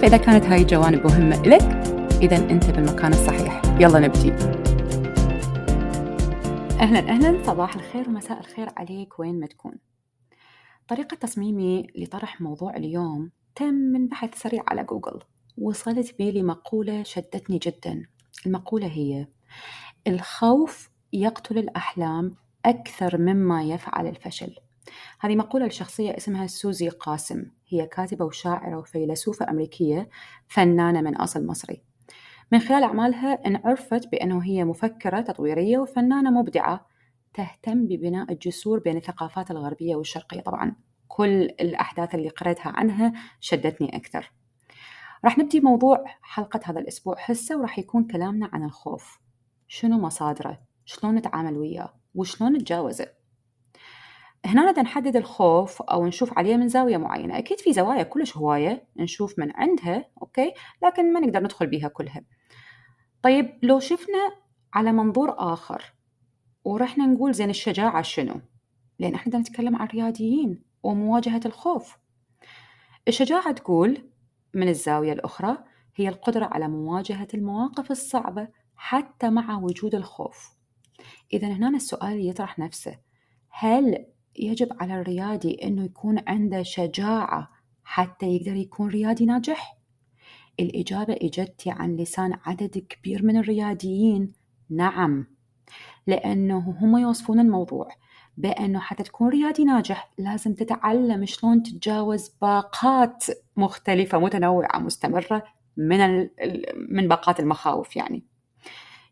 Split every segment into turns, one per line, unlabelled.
فإذا كانت هاي الجوانب مهمة لك إذا أنت بالمكان الصحيح. يلا نبدي. أهلا أهلا. صباح الخير ومساء الخير عليك. وين ما تكون. طريقة تصميمي لطرح موضوع اليوم تم من بحث سريع على جوجل. وصلت بي لمقولة شدتني جدا. المقولة هي الخوف يقتل الأحلام أكثر مما يفعل الفشل. هذه مقولة لشخصية اسمها سوزي قاسم. هي كاتبة وشاعرة وفيلسوفة أمريكية فنانة من أصل مصري. من خلال أعمالها انعرفت بأنه هي مفكرة تطويرية وفنانة مبدعة تهتم ببناء الجسور بين الثقافات الغربية والشرقية. طبعا كل الأحداث اللي قرأتها عنها شدتني أكثر. راح نبدي موضوع حلقة هذا الأسبوع. هسه وراح يكون كلامنا عن الخوف. شنو مصادره؟ شلون نتعامل وياه؟ وشلون نتجاوزه؟ هنا بدنا نحدد الخوف أو نشوف عليه من زاوية معينة. أكيد في زوايا كلش هواية نشوف من عندها أوكي؟ لكن ما نقدر ندخل بيها كلها. طيب لو شفنا على منظور آخر ورحنا نقول زين الشجاعة شنو؟ لأن إحنا نتكلم عن رياديين ومواجهة الخوف. الشجاعة تقول من الزاوية الأخرى هي القدرة على مواجهة المواقف الصعبة حتى مع وجود الخوف. إذا هنا السؤال يطرح نفسه. هل يجب على الريادي أنه يكون عنده شجاعة حتى يقدر يكون ريادي ناجح؟ الإجابة إجتي عن لسان عدد كبير من الرياديين نعم لأنه هم يوصفون الموضوع بأنه حتى تكون ريادي ناجح لازم تتعلم شلون تتجاوز باقات مختلفة متنوعة مستمرة من من باقات المخاوف يعني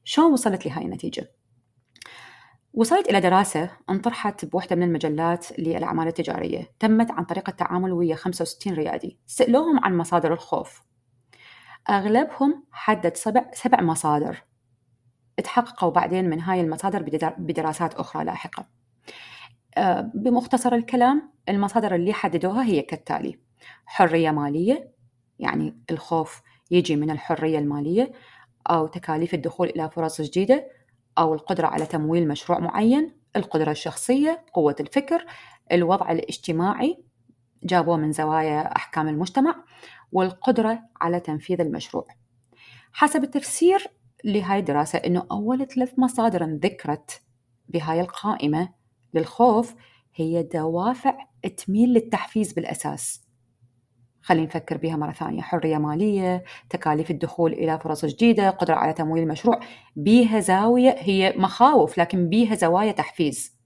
شلون وصلت لهاي النتيجة؟ وصلت إلى دراسة انطرحت بوحدة من المجلات للأعمال التجارية. تمت عن طريق التعامل ويا 65 ريادي. سألوهم عن مصادر الخوف. أغلبهم حدد سبع, سبع مصادر. تحققوا بعدين من هاي المصادر بدراسات أخرى لاحقة. آه، بمختصر الكلام المصادر اللي حددوها هي كالتالي حرية مالية يعني الخوف يجي من الحرية المالية أو تكاليف الدخول إلى فرص جديدة أو القدرة على تمويل مشروع معين القدرة الشخصية قوة الفكر الوضع الاجتماعي جابوه من زوايا أحكام المجتمع والقدرة على تنفيذ المشروع. حسب التفسير لهاي الدراسة أنه أول ثلاث مصادر ذكرت بهاي القائمة للخوف هي دوافع تميل للتحفيز بالأساس. خلينا نفكر بها مرة ثانية. حرية مالية تكاليف الدخول إلى فرص جديدة قدرة على تمويل المشروع. بيها زاوية هي مخاوف لكن بيها زوايا تحفيز.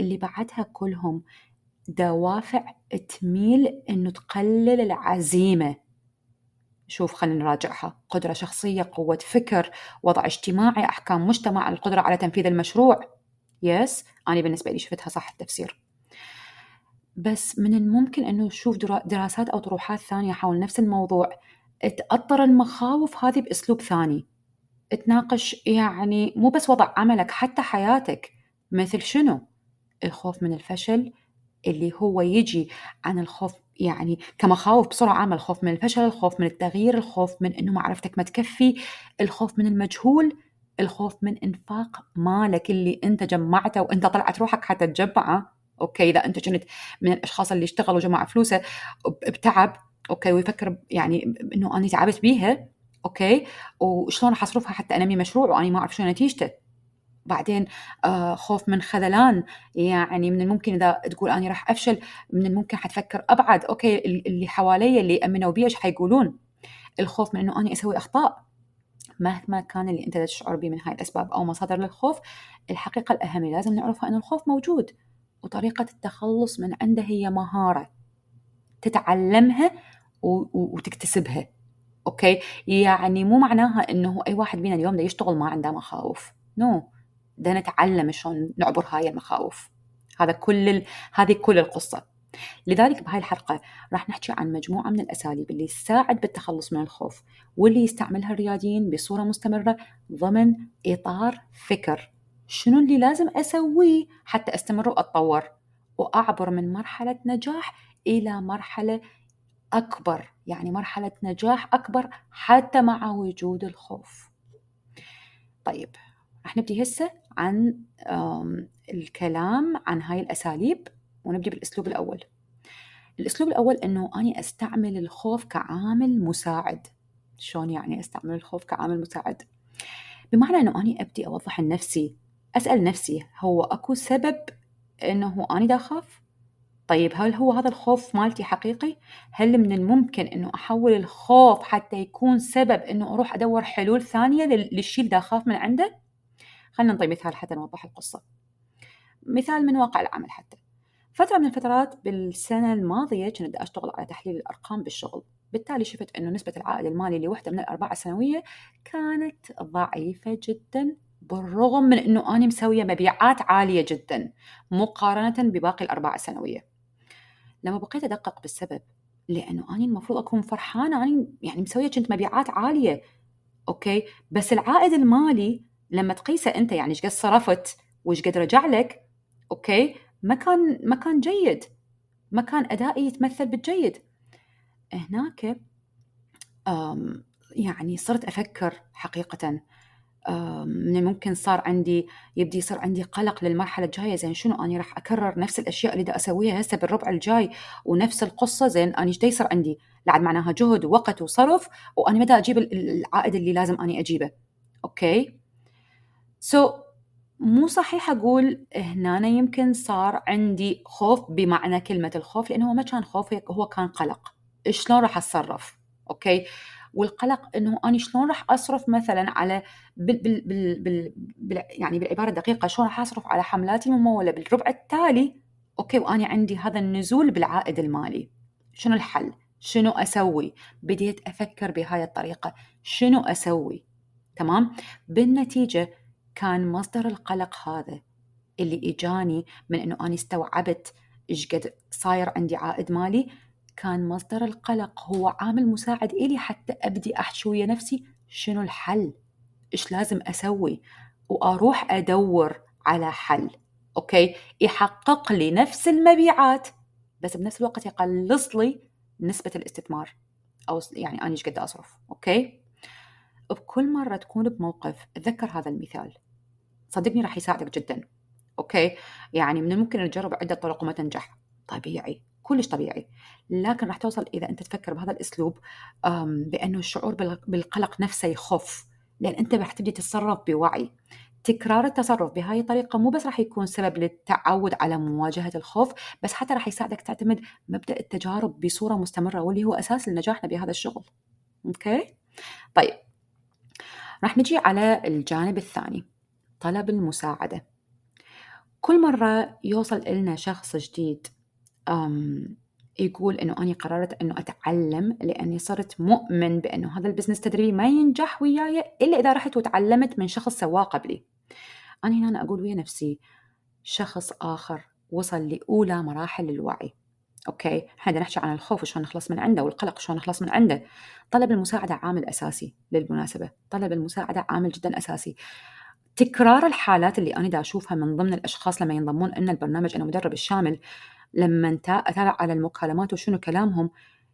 اللي بعدها كلهم دوافع تميل إنه تقلل العزيمة. شوف خلينا نراجعها. قدرة شخصية قوة فكر وضع اجتماعي أحكام مجتمع القدرة على تنفيذ المشروع. يس أنا بالنسبة لي شفتها صح التفسير. بس من الممكن أنه نشوف دراسات أو طروحات ثانية حول نفس الموضوع. تأطر المخاوف هذه بأسلوب ثاني. تناقش يعني مو بس وضع عملك حتى حياتك. مثل شنو؟ الخوف من الفشل اللي هو يجي عن الخوف يعني كمخاوف بسرعة عامة الخوف من الفشل الخوف من التغيير الخوف من أنه معرفتك ما تكفي الخوف من المجهول الخوف من إنفاق مالك اللي أنت جمعته وأنت طلعت روحك حتى تجمعه okay إذا انت كنت من الأشخاص اللي اشتغلوا وجمع فلوسه بتعب okay ويفكر يعني إنه أنا تعبت بيها okay وشلون راح أصرفها حتى أنمي مشروع وأنا ما أعرف شو نتيجته. بعدين آه خوف من خذلان يعني من الممكن إذا تقول أنا راح أفشل من الممكن حتفكر أبعد okay اللي حوالي اللي أمنوا بي إيش حيقولون؟ الخوف من إنه أنا أسوي أخطاء. مهما كان اللي أنت تشعر به من هاي الأسباب أو مصادر للخوف الحقيقة الأهم لازم نعرفها ان الخوف موجود. وطريقة التخلص من عنده هي مهارة تتعلمها وتكتسبها. okay؟ يعني مو معناها إنه أي واحد فينا اليوم ده يشتغل ما عنده مخاوف. no. no. ده نتعلم شلون نعبر هاي المخاوف. هذا كل ال... هذه كل القصة. لذلك بهاي الحلقة راح نحكي عن مجموعة من الأساليب اللي تساعد بالتخلص من الخوف واللي يستعملها الرياديين بصورة مستمرة ضمن إطار فكر. شنو اللي لازم أسويه حتى أستمر وأتطور؟ وأعبر من مرحلة نجاح إلى مرحلة أكبر يعني مرحلة نجاح أكبر حتى مع وجود الخوف. طيب راح نبدي هسه عن الكلام عن هاي الأساليب ونبدي بالأسلوب الأول. الأسلوب الأول أنه أني أستعمل الخوف كعامل مساعد. شلون يعني أستعمل الخوف كعامل مساعد؟ بمعنى أنه أني أبدي أوضح لنفسي أسأل نفسي هو أكو سبب أنه أني دا أخاف طيب هل هو هذا الخوف مالتي حقيقي؟ هل من الممكن إنه أحول الخوف حتى يكون سبب إنه أروح أدور حلول ثانية للشيء اللي أخاف من عنده؟ خلينا نعطي مثال حتى نوضح القصة. مثال من واقع العمل حتى. فترة من الفترات بالسنة الماضية كنت أشتغل على تحليل الأرقام بالشغل بالتالي شفت أنه نسبة العائد المالي لوحدة من الأرباع السنوية كانت ضعيفة جدا بالرغم من أنه أنا مسوية مبيعات عالية جدا مقارنة بباقي الأرباع السنوية. لما بقيت أدقق بالسبب لأنه أنا المفروض أكون فرحانة أنا يعني مسوية كنت مبيعات عالية okay؟ بس العائد المالي لما تقيسه أنت يعني إيش قد صرفت وإيش قد رجع لك okay؟ ما كان ما كان جيد. ما كان أدائي يتمثل بالجيد. هناك يعني صرت أفكر حقيقة من ممكن صار عندي يبدي يصير عندي قلق للمرحلة الجاية زين شنو؟ أنا راح أكرر نفس الأشياء اللي دا أسويها هسه بالربع الجاي ونفس القصة زين أنا إيش يصير عندي لعد معناها جهد ووقت وصرف وأنا ما دا أجيب العائد اللي لازم أني أجيبه. okay؟ so, so, مو صحيح أقول هنا يمكن صار عندي خوف بمعنى كلمة الخوف لأنه ما كان خوف هو كان قلق. شلون راح أتصرف؟ okay؟ والقلق إنه أنا شلون راح أصرف مثلا على بال بال بال بال بال يعني بالعبارة الدقيقة شلون راح أصرف على حملاتي الممولة بالربع التالي؟ أوكي وأنا عندي هذا النزول بالعائد المالي. شنو الحل؟ شنو أسوي؟ بديت أفكر بهاي الطريقة. شنو أسوي؟ تمام؟ بالنتيجة كان مصدر القلق هذا اللي إجاني من إنه أنا استوعبت إيش قد صاير عندي عائد مالي. كان مصدر القلق هو عامل مساعد إلي حتى أبدي أحكي ويا نفسي شنو الحل؟ إيش لازم أسوي؟ وأروح أدور على حل okay؟ يحقق لي نفس المبيعات بس بنفس الوقت يقلص لي نسبة الاستثمار أو يعني أنا إيش قد أصرف okay؟ بكل مرة تكون بموقف تذكر هذا المثال. صدقني راح يساعدك جدا okay؟ يعني من الممكن نجرب عدة طرق وما تنجح. طبيعي. كلش طبيعي. لكن راح توصل إذا أنت تفكر بهذا الأسلوب بأنه الشعور بالقلق نفسه يخف لأن أنت راح تبدي تتصرف بوعي. تكرار التصرف بهاي الطريقة مو بس راح يكون سبب للتعود على مواجهة الخوف بس حتى راح يساعدك تعتمد مبدأ التجارب بصورة مستمرة واللي هو أساس لنجاحنا بهذا الشغل. أوكي؟ طيب. راح نجي على الجانب الثاني طلب المساعدة. كل مرة يوصل إلنا شخص جديد يقول إنه أنا قررت إنه أتعلم لأني صرت مؤمن بإنه هذا ال business التدريبي ما ينجح وياي إلا إذا رحت وتعلمت من شخص سواه قبلي. أنا هنا أقول ويا نفسي شخص آخر وصل لأولى مراحل الوعي. okay، إحنا نحكي عن الخوف وشلون نخلص من عنده والقلق شلون نخلص من عنده. طلب المساعدة عامل أساسي للمناسبة، طلب المساعدة عامل جدا أساسي. تكرار الحالات اللي أنا دا أشوفها من ضمن الأشخاص لما ينضمون لنا البرنامج أنا مدرب الشامل لما أتابع على المكالمات وشنو كلامهم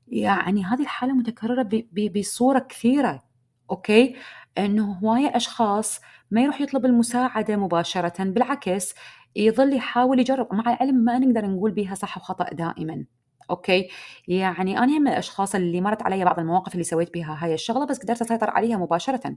يعني هذه الحالة متكررة بصورة كثيرة okay؟ إنه هواية أشخاص ما يروح يطلب المساعدة مباشرة بالعكس يظل يحاول يجرب مع العلم ما نقدر نقول بها صح وخطأ دائما okay؟ يعني أنا من الأشخاص اللي مرت علي بعض المواقف اللي سويت بها هاي الشغلة بس قدرت أسيطر عليها مباشرة.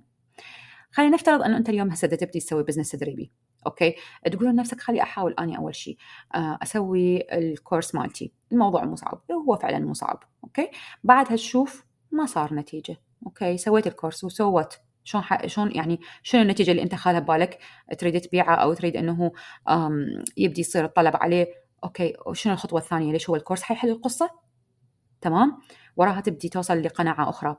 خلينا نفترض أنه أنت اليوم هسه تبدي تسوي business تدريبي okay؟ تقول لنفسك خلي أحاول أني أول شيء آه، أسوي ال course مالتي. الموضوع مو صعب هو فعلا مو صعب okay؟ بعدها تشوف ما صار نتيجة okay؟ سويت ال course وسويت شلون ح... شلون يعني شنو النتيجة اللي أنت خاليها ببالك؟ تريد تبيعه أو تريد أنه يبدي يصير الطلب عليه؟ okay؟ وشنو الخطوة الثانية؟ ليش هو ال course حيحل القصة؟ تمام؟ وراها تبدي توصل لقناعة أخرى.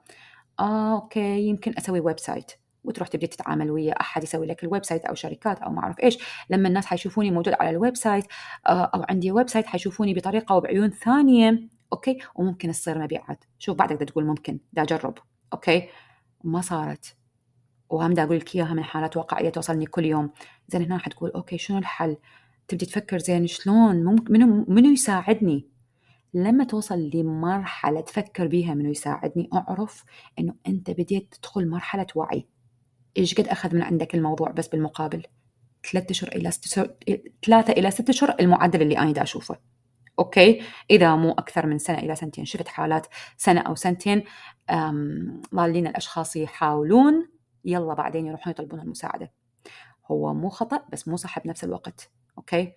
آه okay يمكن أسوي website وتروح تبدي تتعامل ويا أحد يسوي لك ال website أو شركات أو ما أعرف إيش. لما الناس حيشوفوني موجود على ال website آه أو عندي website حيشوفوني بطريقة وبعيون ثانية okay؟ وممكن تصير مبيعات. شوف بعدك تقول ممكن دا اجرب أوكي؟ ما صارت. وهم دا أقول لك إياها من حالات واقعية توصلني كل يوم. زين هنا حتقول okay شنو الحل؟ تبدي تفكر زين شلون؟ ممكن منو منو يساعدني؟ لما توصل لمرحلة تفكر بيها منو يساعدني أعرف إنه أنت بديت تدخل مرحلة وعي. إيش قد أخذ من عندك الموضوع بس بالمقابل؟ ثلاثة أشهر إلى ست ثلاثة إلى ست أشهر المعدل اللي أنا دا أشوفه. okay؟ إذا مو أكثر من سنة إلى سنتين. شفت حالات سنة أو سنتين ضالين الأشخاص يحاولون يلا بعدين يروحون يطلبون المساعدة. هو مو خطأ بس مو صح بنفس الوقت. okay؟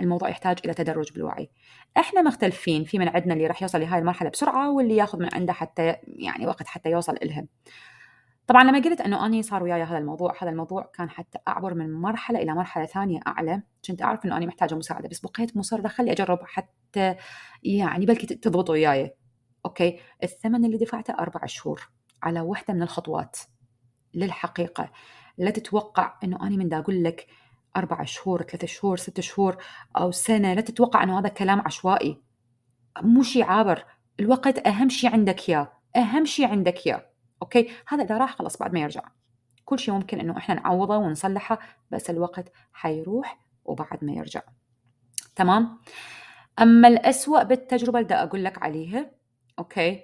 الموضوع يحتاج إلى تدرج بالوعي. إحنا مختلفين فيه من عندنا اللي راح يوصل لهاي المرحلة بسرعة واللي ياخذ من عنده حتى يعني وقت حتى يوصل إلها. طبعا لما قلت إنه أني صار وياي هذا الموضوع هذا الموضوع كان حتى أعبر من مرحلة إلى مرحلة ثانية أعلى. كنت أعرف إنه أني محتاجة مساعدة بس بقيت مصرة خلي أجرب حتى يعني بلكي تضبط وياي. okay؟ الثمن اللي دفعته أربع شهور على وحدة من الخطوات للحقيقة. لا تتوقع إنه أني من دا أقول لك أربع شهور ثلاثة شهور ست شهور أو سنة. لا تتوقع إنه هذا كلام عشوائي. مو شيء عابر. الوقت أهم شيء عندك يا. أهم شيء عندك يا. okay؟ هذا إذا راح خلاص بعد ما يرجع. كل شيء ممكن إنه إحنا نعوضه ونصلحه بس الوقت حيروح وبعد ما يرجع. تمام؟ أما الأسوأ بالتجربة اللي أقول لك عليها okay؟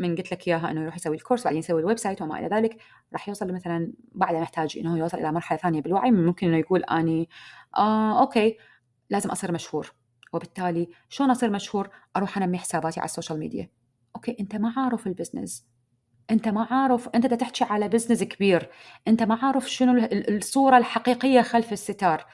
من قلت لك إياها إنه يروح يسوي ال course بعدين يسوي ال website وما إلى ذلك راح يوصل مثلا بعد محتاج إنه يوصل إلى مرحلة ثانية بالوعي ممكن إنه يقول أني آه okay لازم أصير مشهور. وبالتالي شلون أصير مشهور؟ أروح أنمي حساباتي على ال social media. okay؟ أنت ما عارف ال business. أنت ما عارف أنت بدك تحكي على business كبير. أنت ما عارف شنو الصورة الحقيقية خلف الستار.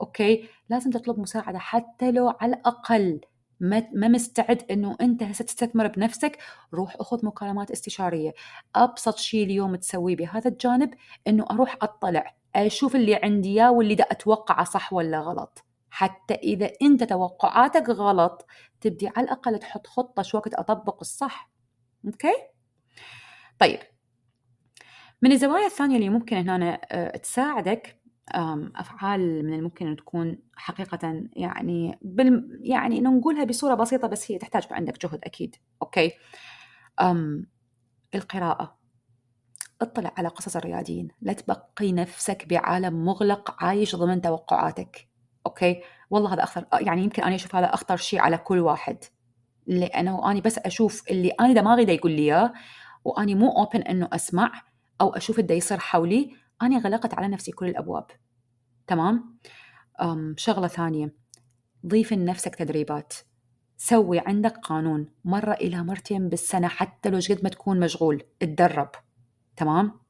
okay؟ لازم تطلب مساعدة حتى لو على الأقل ما مستعد إنه أنت هسه تستثمر بنفسك روح أخذ مكالمات استشارية. أبسط شيء اليوم تسويه بهذا الجانب إنه أروح أطلع أشوف اللي عندي إياه واللي دا أتوقعه صح ولا غلط. حتى إذا أنت توقعاتك غلط تبدي على الأقل تحط خطة شو وقت أطبق الصح. أوكي؟ طيب. من الزوايا الثانية اللي ممكن هنا آه، تساعدك أفعال من الممكن إن تكون حقيقة يعني بال يعني نقولها بصورة بسيطة بس هي تحتاج عندك جهد أكيد okay؟ أم القراءة. اطلع على قصص الرياديين لا تبقي نفسك بعالم مغلق عايش ضمن توقعاتك okay؟ والله هذا أخطر يعني يمكن أنا أشوف هذا أخطر شيء على كل واحد لأنه أنا بس أشوف اللي أنا دماغي دا يقول لي إياه وأني مو open إنه أسمع أو أشوف اللي يصير حولي أنا غلقت على نفسي كل الأبواب. تمام؟ أم شغلة ثانية. ضيف لنفسك تدريبات. سوي عندك قانون. مرة إلى مرتين بالسنة حتى لو قد ما تكون مشغول. اتدرب. تمام؟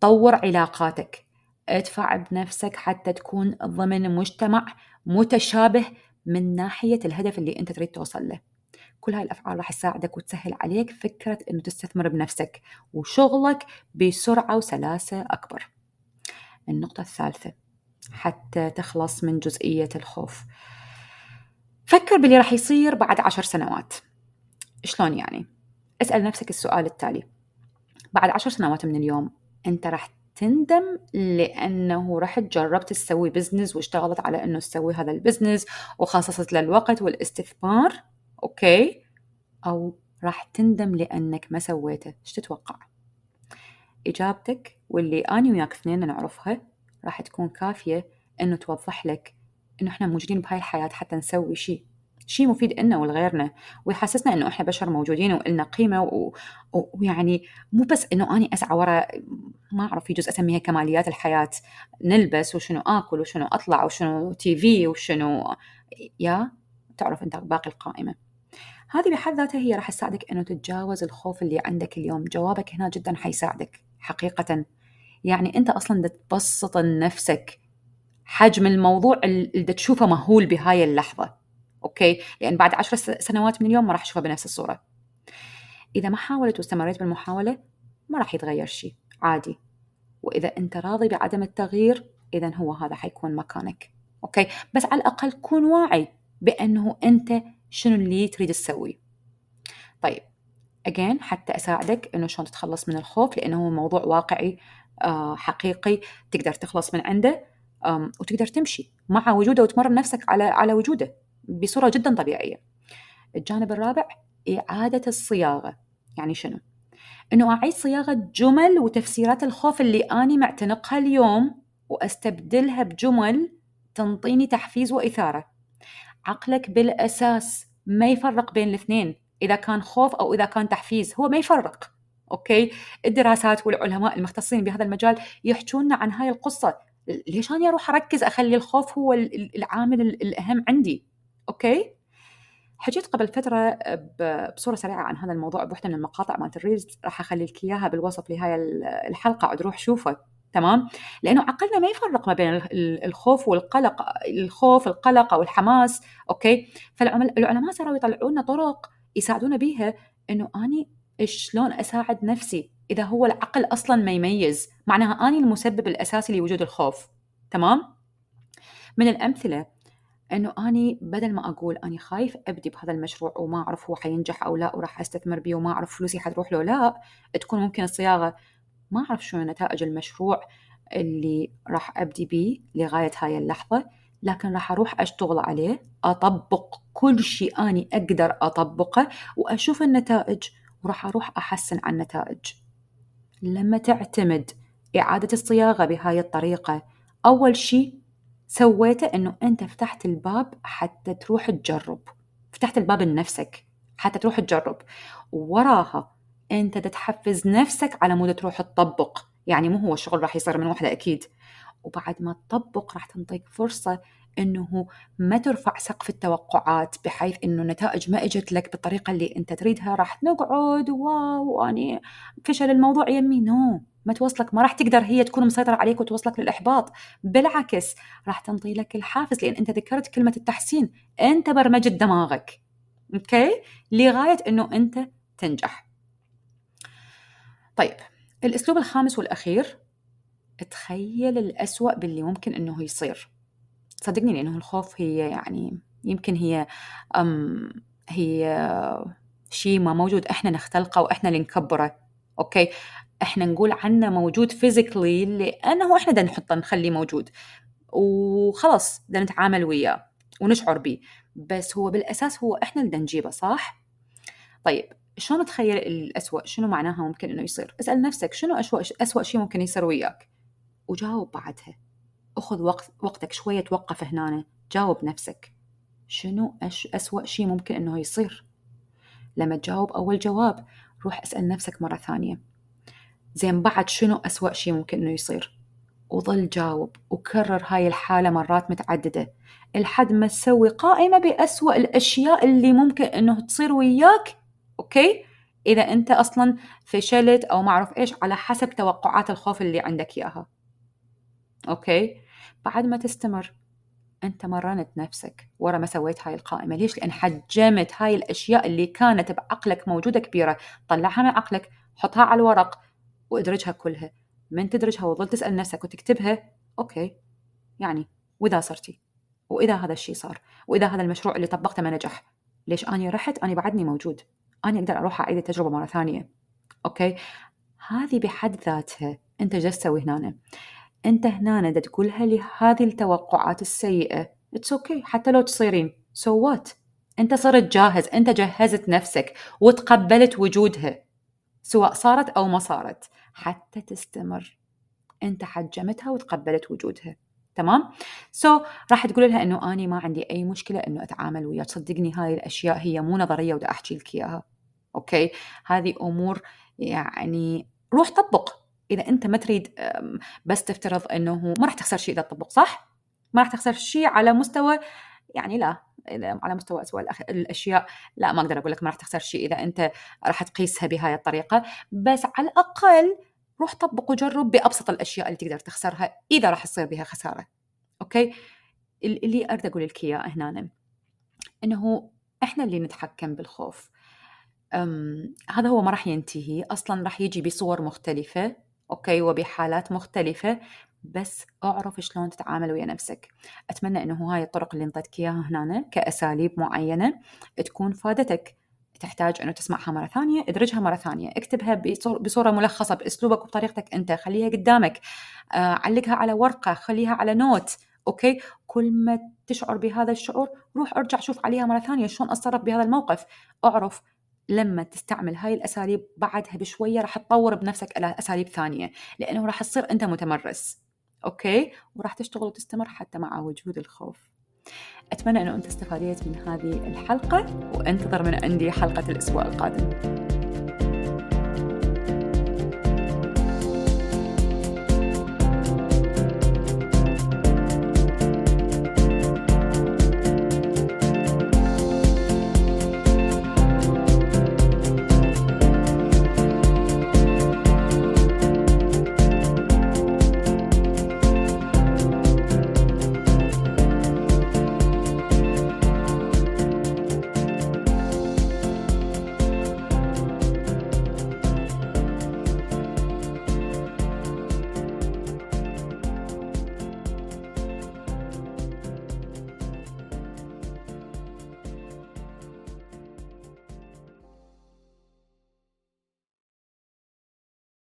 طور علاقاتك. ادفع بنفسك حتى تكون ضمن مجتمع متشابه من ناحية الهدف اللي أنت تريد توصل له. كل هاي الأفعال راح تساعدك وتسهل عليك فكرة إنه تستثمر بنفسك وشغلك بسرعة وسلاسة أكبر. النقطة الثالثة حتى تخلص من جزئية الخوف. فكر باللي راح يصير بعد عشر سنوات. شلون يعني؟ اسأل نفسك السؤال التالي. بعد عشر سنوات من اليوم أنت راح تندم لأنه رحت جربت تسوي business واشتغلت على إنه تسوي هذا ال business وخصصت له الوقت والاستثمار okay؟ أو راح تندم لأنك ما سويته. إيش تتوقع؟ إجابتك واللي اني وياك اثنين نعرفها راح تكون كافية إنه توضح لك إنه إحنا موجودين بهاي الحياة حتى نسوي شيء شيء مفيد لنا ولغيرنا ويحسسنا إنه إحنا بشر موجودين ولنا قيمة و... ويعني مو بس إنه اني أسعى ورا ما أعرف جزء أسميها كماليات الحياة. نلبس وشنو آكل وشنو أطلع وشنو تي في وشنو يا؟ تعرف أنت باقي القائمة. هذه بحد ذاتها هي راح تساعدك إنه تتجاوز الخوف اللي عندك اليوم. جوابك هنا جدا حيساعدك حقيقة. يعني أنت أصلا تبسط لنفسك حجم الموضوع اللي تشوفه مهول بهاي اللحظة. okay؟ لأن بعد عشر سنوات من اليوم ما راح اشوفها بنفس الصورة. إذا ما حاولت واستمريت بالمحاولة ما راح يتغير شيء عادي. وإذا أنت راضي بعدم التغيير إذا هو هذا حيكون مكانك. okay؟ بس على الأقل كون واعي بأنه أنت شنو اللي تريد تسوي. طيب again حتى أساعدك أنه شلون تتخلص من الخوف لأنه هو موضوع واقعي آه، حقيقي تقدر تخلص من عنده وتقدر تمشي مع وجوده وتمرن نفسك على على وجوده بصورة جدا طبيعية. الجانب الرابع إعادة الصياغة. يعني شنو؟ إنه أعيد صياغة جمل وتفسيرات الخوف اللي أني معتنقها اليوم وأستبدلها بجمل تنطيني تحفيز وإثارة. عقلك بالأساس ما يفرق بين الاثنين إذا كان خوف أو إذا كان تحفيز هو ما يفرق okay؟ الدراسات والعلماء المختصين بهذا المجال يحكون عن هاي القصة. ليش أنا أروح أركز أخلي الخوف هو العامل الأهم عندي؟ okay؟ حكيت قبل فترة بصورة سريعة عن هذا الموضوع بوحدة من المقاطع مالت ال reels راح أخلي لك إياها بالوصف لهاي الحلقة عاد روح شوفه تمام؟ لأنه عقلنا ما يفرق ما بين الخوف والقلق الخوف القلق أو الحماس أوكي؟ فالعلماء صاروا يطلعوا لنا طرق يساعدونا بيها إنه أني شلون أساعد نفسي إذا هو العقل أصلا ما يميز معناها أني المسبب الأساسي لوجود الخوف. تمام؟ من الأمثلة إنه أني بدل ما أقول أني خايف أبدي بهذا المشروع وما أعرف هو حينجح أو لا وراح أستثمر به وما أعرف فلوسي حتروح له لا تكون ممكن الصياغة ما أعرف شو نتائج المشروع اللي راح أبدي به لغاية هاي اللحظة لكن راح أروح أشتغل عليه أطبق كل شيء أني أقدر أطبقه وأشوف النتائج وراح أروح أحسن عن النتائج. لما تعتمد إعادة الصياغة بهاي الطريقة أول شيء سويته إنه أنت فتحت الباب حتى تروح تجرب فتحت الباب لنفسك حتى تروح تجرب. ووراها أنت تتحفز نفسك على مود تروح تطبق يعني مو هو الشغل راح يصير من وحدة أكيد. وبعد ما تطبق راح تنطيك فرصة إنه ما ترفع سقف التوقعات بحيث إنه النتائج ما إجت لك بالطريقة اللي أنت تريدها راح نقعد wow أني فشل الموضوع يمي. no ما توصلك ما راح تقدر هي تكون مسيطرة عليك وتوصلك للإحباط. بالعكس راح تنطي لك الحافز لأن أنت ذكرت كلمة التحسين. أنت برمجت دماغك. okay؟ لغاية أنه أنت تنجح. طيب الأسلوب الخامس والأخير تخيل الأسوأ باللي ممكن أنه يصير. صدقني لأنه الخوف هي يعني يمكن هي أم هي شيء ما موجود إحنا نختلقه وإحنا اللي نكبره okay؟ إحنا نقول عنه موجود physically لأنه إحنا بدنا نحطه نخليه موجود. وخلص بدنا نتعامل وياه ونشعر به بس هو بالأساس هو إحنا اللي نجيبه صح؟ طيب شلون تخيل الأسوأ؟ شنو معناها ممكن إنه يصير؟ اسأل نفسك شنو أسوأ شيء ممكن يصير وياك؟ وجاوب بعدها. أخذ وقت وقتك شوية توقف هنا جاوب نفسك. شنو أش أسوأ شيء ممكن إنه يصير؟ لما تجاوب أول جواب روح اسأل نفسك مرة ثانية. زين بعد شنو أسوأ شيء ممكن إنه يصير؟ وظل جاوب. وكرر هاي الحالة مرات متعددة. لحد ما تسوي قائمة بأسوأ الأشياء اللي ممكن إنه تصير وياك okay؟ إذا أنت أصلا فشلت أو ما أعرف إيش على حسب توقعات الخوف اللي عندك إياها. okay؟ بعد ما تستمر أنت مرنت نفسك ورا ما سويت هاي القائمة. ليش؟ لأن حجمت هاي الأشياء اللي كانت بعقلك موجودة كبيرة. طلعها من عقلك حطها على الورق وادرجها كلها. من تدرجها وظل تسأل نفسك وتكتبها okay. يعني وإذا صرتي وإذا هذا الشيء صار وإذا هذا المشروع اللي طبقته ما نجح ليش أنا رحت؟ أنا بعدني موجود. أنا أقدر أروح أعيد التجربة مرة ثانية. okay؟ هذه بحد ذاتها. أنت جالس تسوي هنا أنت هنا دا تقولها لهذه التوقعات السيئة it's okay. حتى لو تصيرين. so what أنت صرت جاهز. أنت جهزت نفسك وتقبلت وجودها. سواء صارت أو ما صارت. حتى تستمر. أنت حجمتها وتقبلت وجودها. تمام؟ so, راح تقول لها إنه أني ما عندي أي مشكلة إنه أتعامل وياك. صدقني هاي الأشياء هي مو نظرية ودا أحكي لك إياها. okay؟ هذه أمور يعني روح طبق. إذا أنت ما تريد بس تفترض إنه ما راح تخسر شيء إذا تطبق صح؟ ما راح تخسر شيء على مستوى يعني لا على مستوى أسوأ الأشياء لا ما أقدر أقول لك ما راح تخسر شيء إذا أنت راح تقيسها بهاي الطريقة. بس على الأقل روح طبق وجرب بأبسط الأشياء اللي تقدر تخسرها إذا راح تصير بها خسارة. أوكي؟ اللي أريد أقول لك إياه هنا إنه إحنا اللي نتحكم بالخوف. هذا هو ما راح ينتهي. أصلا راح يجي بصور مختلفة okay وبحالات مختلفة بس أعرف شلون تتعامل ويا نفسك. أتمنى أنه هاي الطرق اللي انطيتك إياها هنا كأساليب معينة تكون فادتك. تحتاج إنه تسمعها مرة ثانية ادرجها مرة ثانية. اكتبها بصورة ملخصة بأسلوبك وبطريقتك أنت. خليها قدامك. آه، علقها على ورقة خليها على note okay؟ كل ما تشعر بهذا الشعور روح ارجع شوف عليها مرة ثانية شلون أتصرف بهذا الموقف. أعرف لما تستعمل هاي الأساليب بعدها بشوية راح تطور بنفسك على أساليب ثانية لأنه راح تصير أنت متمرس أوكي؟ وراح تشتغل وتستمر حتى مع وجود الخوف. أتمنى إنه أنت استفاديت من هذه الحلقة وأنتظر من عندي حلقة الأسبوع القادم.